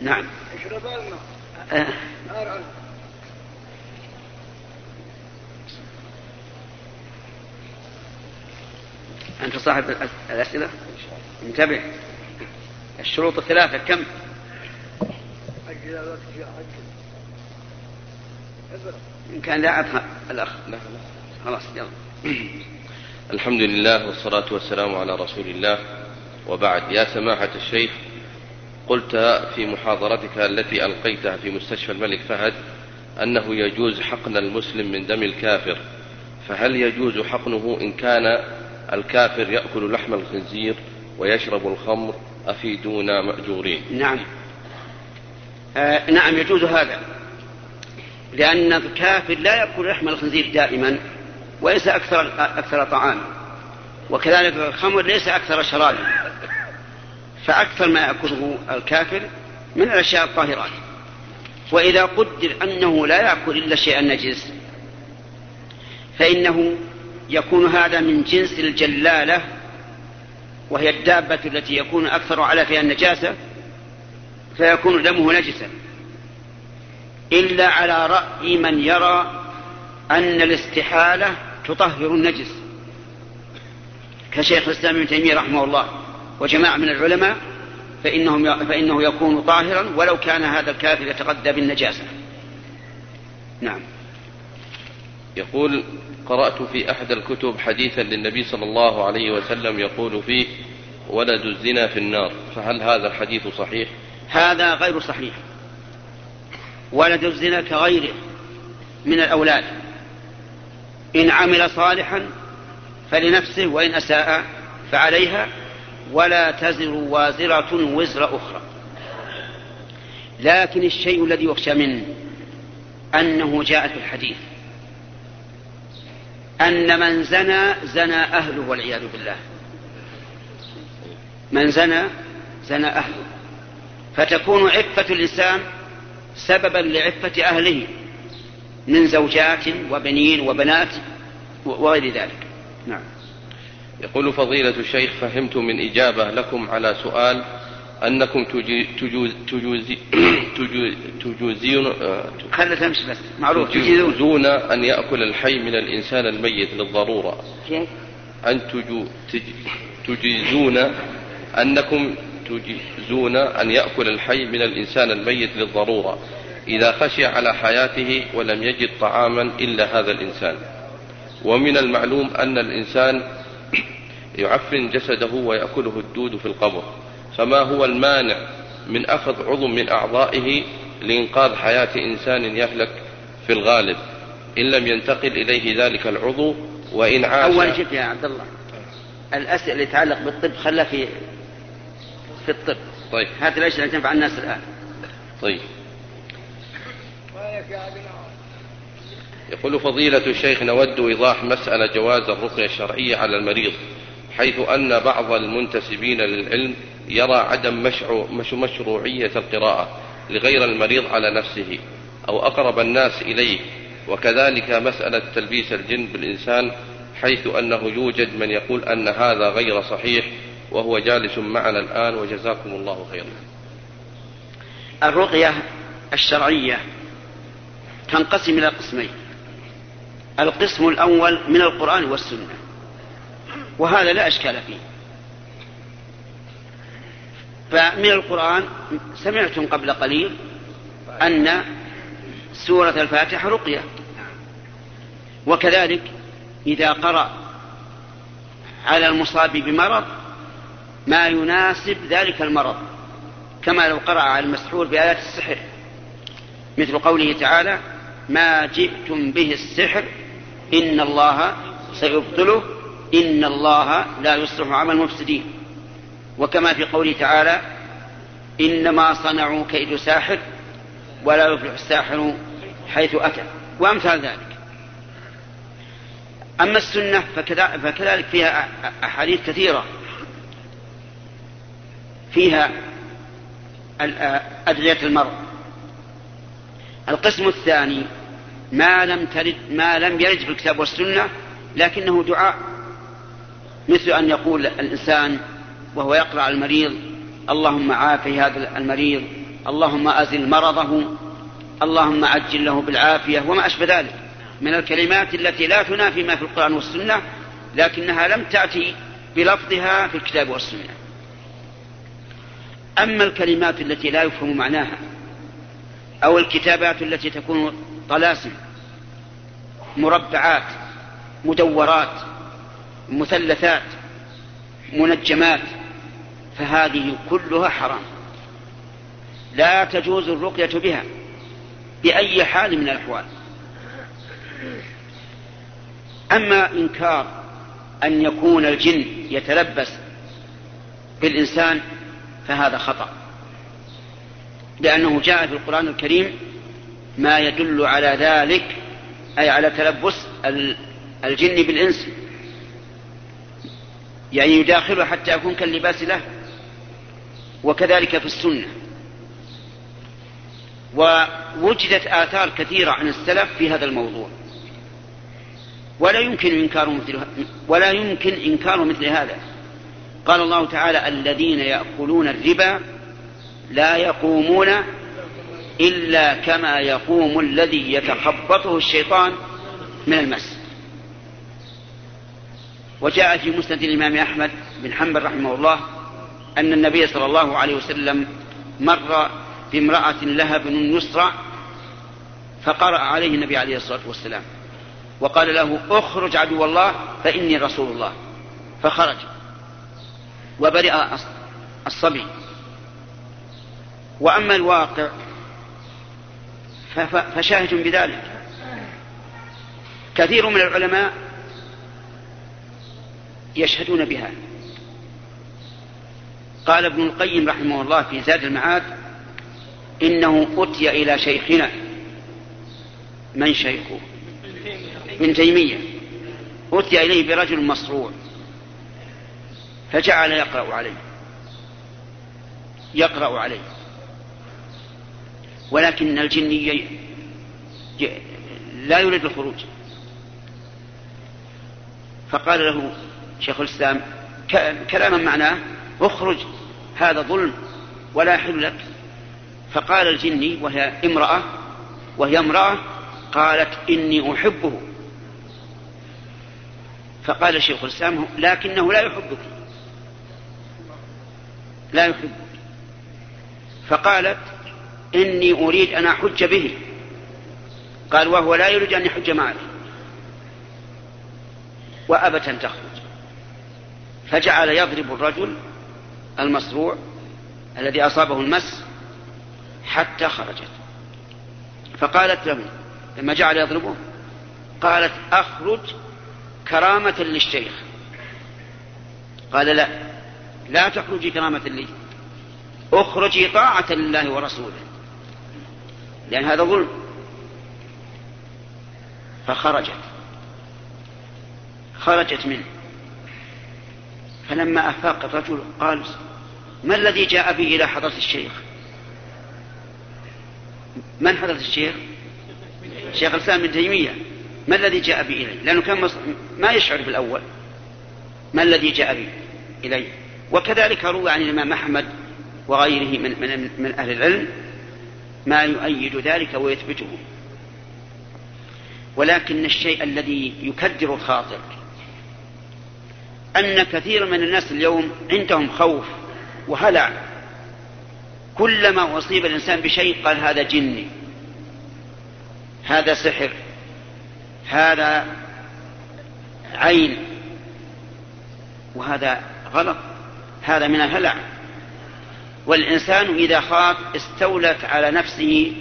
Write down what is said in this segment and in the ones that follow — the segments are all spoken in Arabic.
نعم. آه. أنت صاحب الأسئلة؟ انتبه. الشروط الثلاثة كم إن كان لا أفهم الأخ. لا خلاص يلا. الحمد لله والصلاة والسلام على رسول الله. وبعد يا سماحة الشيخ قلت في محاضرتك التي ألقيتها في مستشفى الملك فهد أنه يجوز حقن المسلم من دم الكافر فهل يجوز حقنه إن كان الكافر يأكل لحم الخنزير ويشرب الخمر أفيدونا مأجورين؟ نعم. آه نعم يجوز هذا. لأن الكافر لا يأكل لحم الخنزير دائما وليس أكثر أكثر طعاما وكذلك الخمر ليس أكثر شرابا. فأكثر ما يأكله الكافر من الأشياء الطاهرات. وإذا قدر أنه لا يأكل إلا شيئا نجس فإنه يكون هذا من جنس الجلالة وهي الدابة التي يكون أكثر على فيها النجاسة فيكون دمه نجسا. إلا على رأي من يرى أن الاستحالة تطهر النجس. كشيخ الإسلام ابن تيمية رحمه الله. وجماعة من العلماء فإنهم فإنه يكون طاهرا ولو كان هذا الكافر يتغذى بالنجاسة. نعم. يقول قرأت في أحد الكتب حديثا للنبي صلى الله عليه وسلم يقول فيه ولد الزنا في النار. فهل هذا الحديث صحيح؟ هذا غير صحيح. ولد الزنا كغيره من الأولاد. إن عمل صالحا فلنفسه وإن أساء فعليها ولا تزر وازرة وزر أخرى. لكن الشيء الذي يخشى منه أنه جاء في الحديث. أن من زنى زنى أهله والعياذ بالله. من زنى زنى أهله. فتكون عفة الإنسان سببا لعفة أهله من زوجات وبنين وبنات وغير ذلك. نعم. يقول فضيلة الشيخ فهمت من إجابة لكم على سؤال أنكم تجوز تجوز تجوز تجوزون تمشي بس معروف. تجوزون أن يأكل الحي من الإنسان الميت للضرورة. كيف؟ أن تجيزون أنكم تجيزون أن يأكل الحي من الإنسان الميت للضرورة إذا خشي على حياته ولم يجد طعاما إلا هذا الإنسان. ومن المعلوم أن الإنسان يعفن جسده ويأكله الدود في القبر. فما هو المانع من أخذ عضو من أعضائه لإنقاذ حياة إنسان يهلك في الغالب؟ إن لم ينتقل إليه ذلك العضو وإن عاش أول شيء يا عبد الله الأسئلة اللي تتعلق بالطب خلها في في الطب. طيب. هذه الأشياء اللي تنفع الناس الآن. طيب. يقول فضيلة الشيخ نود إيضاح مسألة جواز الرقية الشرعية على المريض حيث أن بعض المنتسبين للعلم يرى عدم مشروع مشروعية القراءة لغير المريض على نفسه أو أقرب الناس إليه وكذلك مسألة تلبيس الجن بالإنسان حيث أنه يوجد من يقول أن هذا غير صحيح وهو جالس معنا الآن وجزاكم الله خيرا. الرقية الشرعية تنقسم إلى قسمين. القسم الأول من القرآن والسنة. وهذا لا أشكال فيه. فمن القرآن سمعتم قبل قليل أن سورة الفاتحة رقية. وكذلك إذا قرأ على المصاب بمرض ما يناسب ذلك المرض كما لو قرأ على المسحور بآيات السحر. مثل قوله تعالى ما جئتم به السحر إن الله سيبطله إن الله لا يصلح عمل المفسدين. وكما في قوله تعالى إنما صنعوا كيد ساحر ولا يفلح الساحر حيث أتى. وأمثال ذلك. أما السنة فكذلك فيها أحاديث كثيرة. فيها أدعية المرض القسم الثاني ما لم ترد ما لم يرد في الكتاب والسنة لكنه دعاء. مثل أن يقول الإنسان وهو يقرأ المريض اللهم عافي هذا المريض اللهم أزل مرضه اللهم عجل له بالعافية وما أشبه ذلك. من الكلمات التي لا تنافي ما في القرآن والسنة لكنها لم تأتي بلفظها في الكتاب والسنة. أما الكلمات التي لا يفهم معناها أو الكتابات التي تكون طلاسم مربعات مدورات مثلثات منجمات فهذه كلها حرام. لا تجوز الرقية بها بأي حال من الأحوال. أما إنكار أن يكون الجن يتلبس بالإنسان فهذا خطأ لأنه جاء في القرآن الكريم ما يدل على ذلك أي على تلبس الجن بالإنس. يعني يداخله حتى يكون كاللباس له وكذلك في السنة. ووجدت آثار كثيرة عن السلف في هذا الموضوع. ولا يمكن إنكار مثل ولا يمكن إنكار مثل هذا. قال الله تعالى الذين يأكلون الربا لا يقومون إلا كما يقوم الذي يتخبطه الشيطان من المس. وجاء في مسند الإمام أحمد بن حنبل رحمه الله أن النبي صلى الله عليه وسلم مر بامرأة لها بن يسرع فقرأ عليه النبي عليه الصلاة والسلام وقال له اخرج عدو الله فإني رسول الله. فخرج وبرئ الصبي. وأما الواقع فشاهد بذلك. كثير من العلماء يشهدون بها. قال ابن القيم رحمه الله في زاد المعاد إنه أتي إلى شيخنا. من شيخه؟ ابن تيمية. أتي إليه برجل مصروع فجعل يقرأ عليه. يقرأ عليه. ولكن الجني لا يريد الخروج. فقال له شيخ الإسلام كلاما معناه اخرج هذا ظلم ولا يحل لك. فقال الجني وهي امرأة وهي امرأة قالت إني أحبه. فقال شيخ الإسلام لكنه لا يحبك لا يحبك. فقالت إني أريد أن أحج به. قال وهو لا يريد أن يحج معك وأبت أن تخرج. فجعل يضرب الرجل المصروع الذي أصابه المس حتى خرجت. فقالت له لما جعل يضربه قالت أخرج كرامة للشيخ. قال لا لا تخرجي كرامة لي. أخرجي طاعة لله ورسوله. لأن هذا ظلم. فخرجت. خرجت منه. فلما أفاق الرجل قال ما الذي جاء بي إلى حضرة الشيخ؟ من حضرة الشيخ؟ شيخ الإسلام ابن تيمية. ما الذي جاء بي إليه لأنه كان ما يشعر بالأول. ما الذي جاء بي إليه وكذلك روى عن الإمام أحمد وغيره من, من, من أهل العلم. ما يؤيد ذلك ويثبته. ولكن الشيء الذي يكدر الخاطر أن كثير من الناس اليوم عندهم خوف وهلع. كلما أصيب الإنسان بشيء قال هذا جني هذا سحر هذا عين وهذا غلط هذا من الهلع. والإنسان إذا خاف استولت على نفسه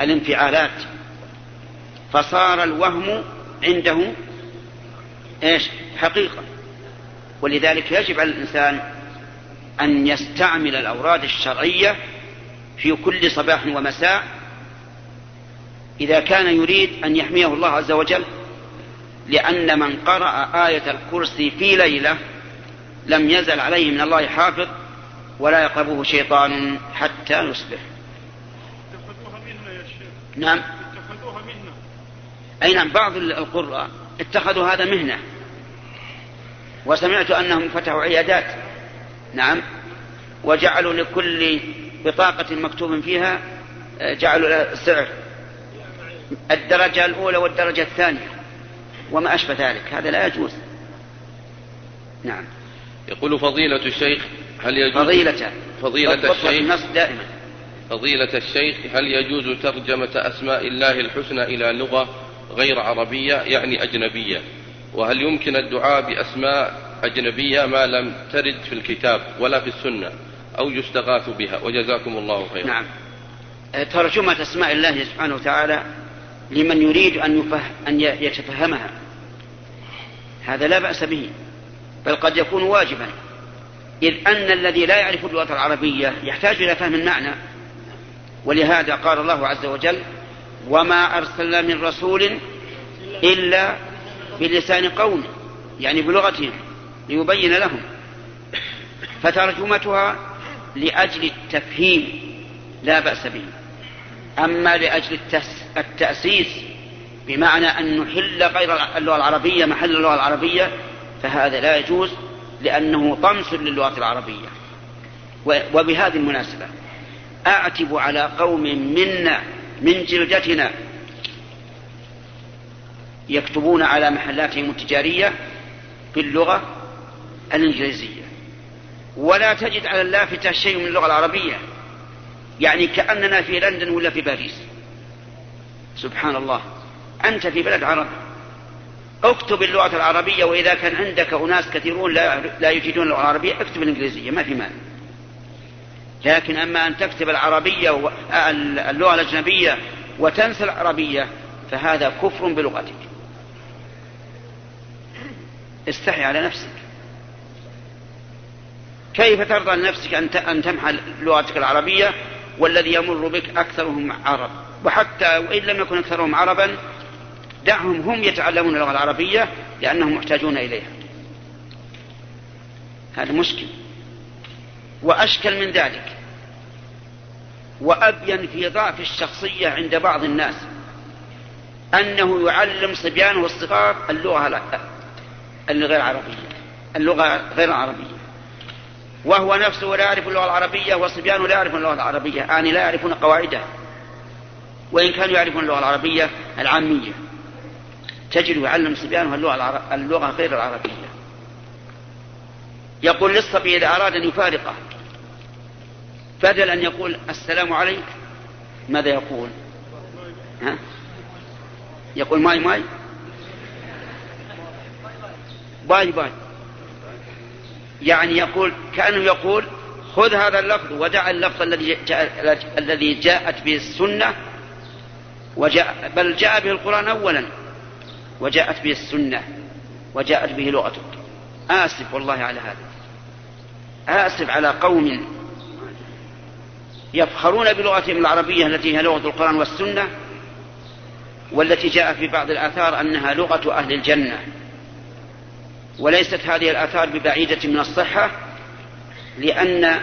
الانفعالات فصار الوهم عنده إيش؟ حقيقة. ولذلك يجب على الإنسان أن يستعمل الأوراد الشرعية في كل صباح ومساء إذا كان يريد أن يحميه الله عز وجل لأن من قرأ آية الكرسي في ليلة لم يزل عليه من الله حافظ ولا يقربه شيطان حتى يصبح. اتخذوها مهنة يا شيخ نعم. اتخذوها مهنة أي نعم بعض القراء اتخذوا هذا مهنة. وسمعت أنهم فتحوا عيادات. نعم. وجعلوا لكل بطاقة مكتوب فيها آه، جعلوا سعر الدرجة الأولى والدرجة الثانية. وما أشبه ذلك. هذا لا يجوز. نعم. يقول فضيلة الشيخ هل يجوز فضيلة. فضيلة الشيخ؟ النص دائما. فضيلة الشيخ هل يجوز ترجمة أسماء الله الحسنى إلى لغة غير عربية يعني أجنبية؟ وهل يمكن الدعاء بأسماء أجنبية ما لم ترد في الكتاب ولا في السنة أو يستغاث بها؟ وجزاكم الله خيرا. نعم. ترجمة أسماء الله سبحانه وتعالى لمن يريد أن, يفه أن يتفهمها. هذا لا بأس به بل قد يكون واجبا. إذ أن الذي لا يعرف اللغة العربية يحتاج إلى فهم المعنى. ولهذا قال الله عز وجل وما أرسلنا من رسول إلا بلسان قوم يعني بلغتهم ليبين لهم. فترجمتها لأجل التفهيم لا بأس به. أما لأجل التأسيس بمعنى أن نحل غير اللغة العربية محل اللغة العربية فهذا لا يجوز. لأنه طمس للغة العربية. وبهذه المناسبة أعتب على قوم منا من جلدتنا يكتبون على محلاتهم التجارية باللغة الإنجليزية. ولا تجد على اللافتة شيء من اللغة العربية. يعني كأننا في لندن ولا في باريس. سبحان الله. أنت في بلد عربي. اكتب اللغة العربية وإذا كان عندك أناس كثيرون لا, لا يجيدون اللغة العربية اكتب الإنجليزية ما في مانع. لكن أما أن تكتب العربية اللغة الأجنبية وتنسى العربية فهذا كفر بلغتك. استحي على نفسك. كيف ترضى لنفسك أن تمحى لغتك العربية والذي يمر بك أكثرهم عرب؟ وحتى وإن لم يكن أكثرهم عربا دعهم هم يتعلمون اللغة العربية لأنهم محتاجون إليها. هذا مشكل. وأشكل من ذلك. وأبين في ضعف الشخصية عند بعض الناس. أنه يعلم صبيانه الصغار اللغة الغير عربية اللغة غير العربية. وهو نفسه لا يعرف اللغة العربية وصبيانه لا يعرفون اللغة العربية. يعني لا يعرفون قواعدها وإن كانوا يعرفون اللغة العربية العامية. تجد يعلم صبيانه اللغة, اللغة غير العربية. يقول للصبي إذا أراد أن يفارقه بدل أن يقول السلام عليك ماذا يقول؟ ها؟ يقول ماي ماي؟ bye bye. يعني يقول كأنه يقول خذ هذا اللفظ ودع اللفظ الذي جاء الذي جاءت به السنة وجاء بل جاء به القرآن أولا. وجاءت به السنة وجاءت به لغتك آسف والله على هذا. آسف على قوم يفخرون بلغتهم العربية التي هي لغة القرآن والسنة والتي جاء في بعض الآثار أنها لغة أهل الجنة. وليست هذه الآثار ببعيدة من الصحة لأن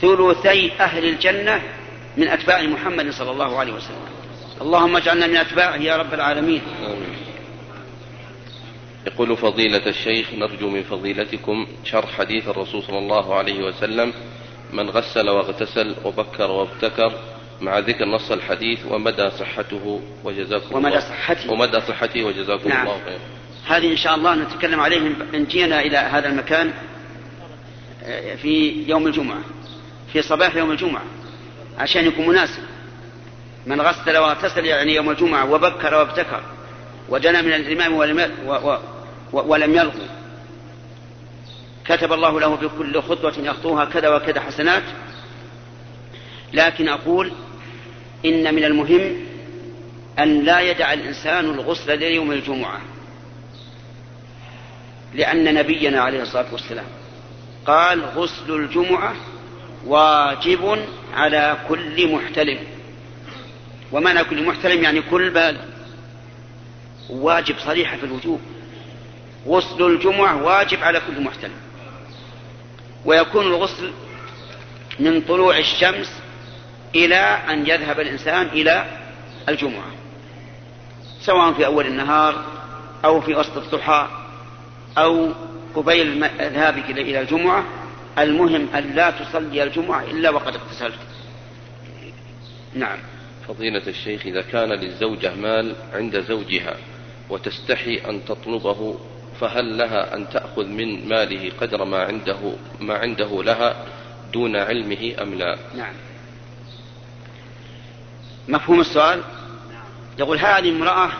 ثلثي أهل الجنة من أتباع محمد صلى الله عليه وسلم. اللهم اجعلنا من أتباعه يا رب العالمين آمين. يقول فضيلة الشيخ نرجو من فضيلتكم شرح حديث الرسول صلى الله عليه وسلم من غسل واغتسل وبكر وابتكر مع ذكر نص الحديث ومدى صحته وجزاكم ومدى الله صحته ومدى صحته وجزاكم نعم. الله خيرا هذه إن شاء الله نتكلم عليهم إن جينا إلى هذا المكان آه، في يوم الجمعة في صباح يوم الجمعة عشان يكون مناسب من غسل واغتسل يعني يوم الجمعة وبكر وابتكر ودنا من الإمام ولم ولم يلغو كتب الله له في كل خطوة يخطوها كذا وكذا حسنات. لكن أقول إن من المهم أن لا يدع الإنسان الغسل ليوم الجمعة. لأن نبينا عليه الصلاة والسلام قال غسل الجمعة واجب على كل محتلم. ومعنى كل محتلم يعني كل بالغ واجب صريحة في الوجوب. غسل الجمعة واجب على كل محتلم ويكون الغسل من طلوع الشمس إلى أن يذهب الإنسان إلى الجمعة. سواء في أول النهار أو في وسط الضحى أو قبيل ذهابك إلى الجمعة. المهم أن لا تصلي الجمعة إلا وقد اغتسلت. نعم. فضيلة الشيخ إذا كان للزوجة مال عند زوجها وتستحي أن تطلبه فهل لها أن تأخذ من ماله قدر ما عنده ما عنده لها دون علمه أم لا؟ نعم. مفهوم السؤال؟ يقول هذه امرأة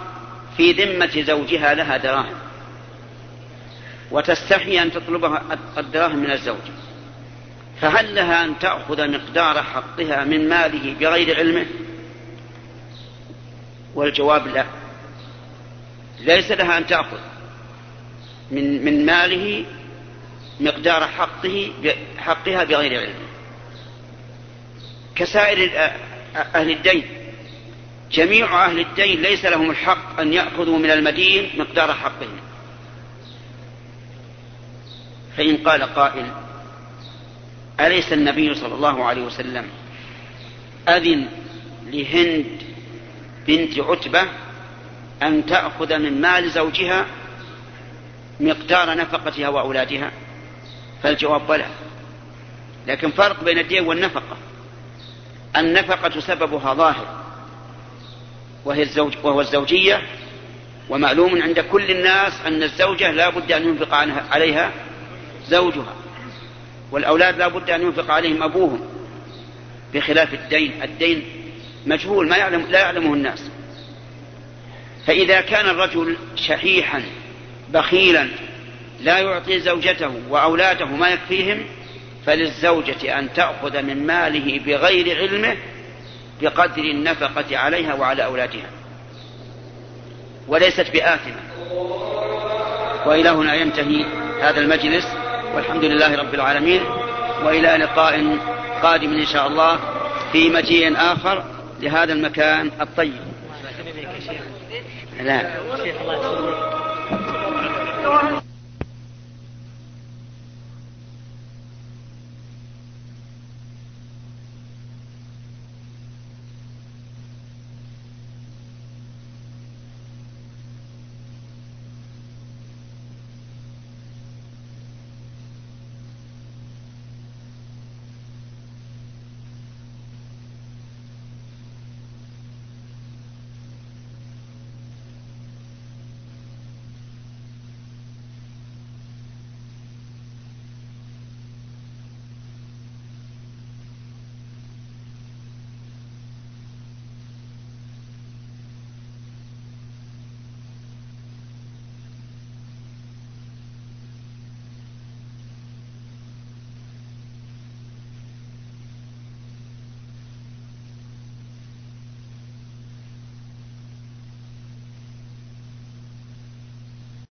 في ذمة زوجها لها دراهم وتستحي أن تطلبها الدراهم من الزوج فهل لها أن تأخذ مقدار حقها من ماله بغير علمه والجواب لا. ليس لها أن تأخذ. من من ماله مقدار حقه حقها بغير علمه كسائر أهل الدين. جميع أهل الدين ليس لهم الحق أن يأخذوا من المدين مقدار حقهم. فإن قال قائل أليس النبي صلى الله عليه وسلم أذن لهند بنت عتبة أن تأخذ من مال زوجها مقدار نفقتها وأولادها فالجواب بلى. لكن فرق بين الدين والنفقة. النفقة سببها ظاهر وهي الزوج وهو الزوجية ومعلوم عند كل الناس أن الزوجة لا بد أن ينفق عليها زوجها والأولاد لا بد أن ينفق عليهم أبوهم بخلاف الدين. الدين مجهول ما يعلم لا يعلمه الناس. فإذا كان الرجل شحيحا بخيلا لا يعطي زوجته وأولاده ما يكفيهم فللزوجة أن تأخذ من ماله بغير علمه بقدر النفقة عليها وعلى أولادها. وليست بآثمة. وإلى هنا ينتهي هذا المجلس. والحمد لله رب العالمين. وإلى لقاء قادم إن شاء الله في مجيء آخر. لهذا المكان الطيب. لا.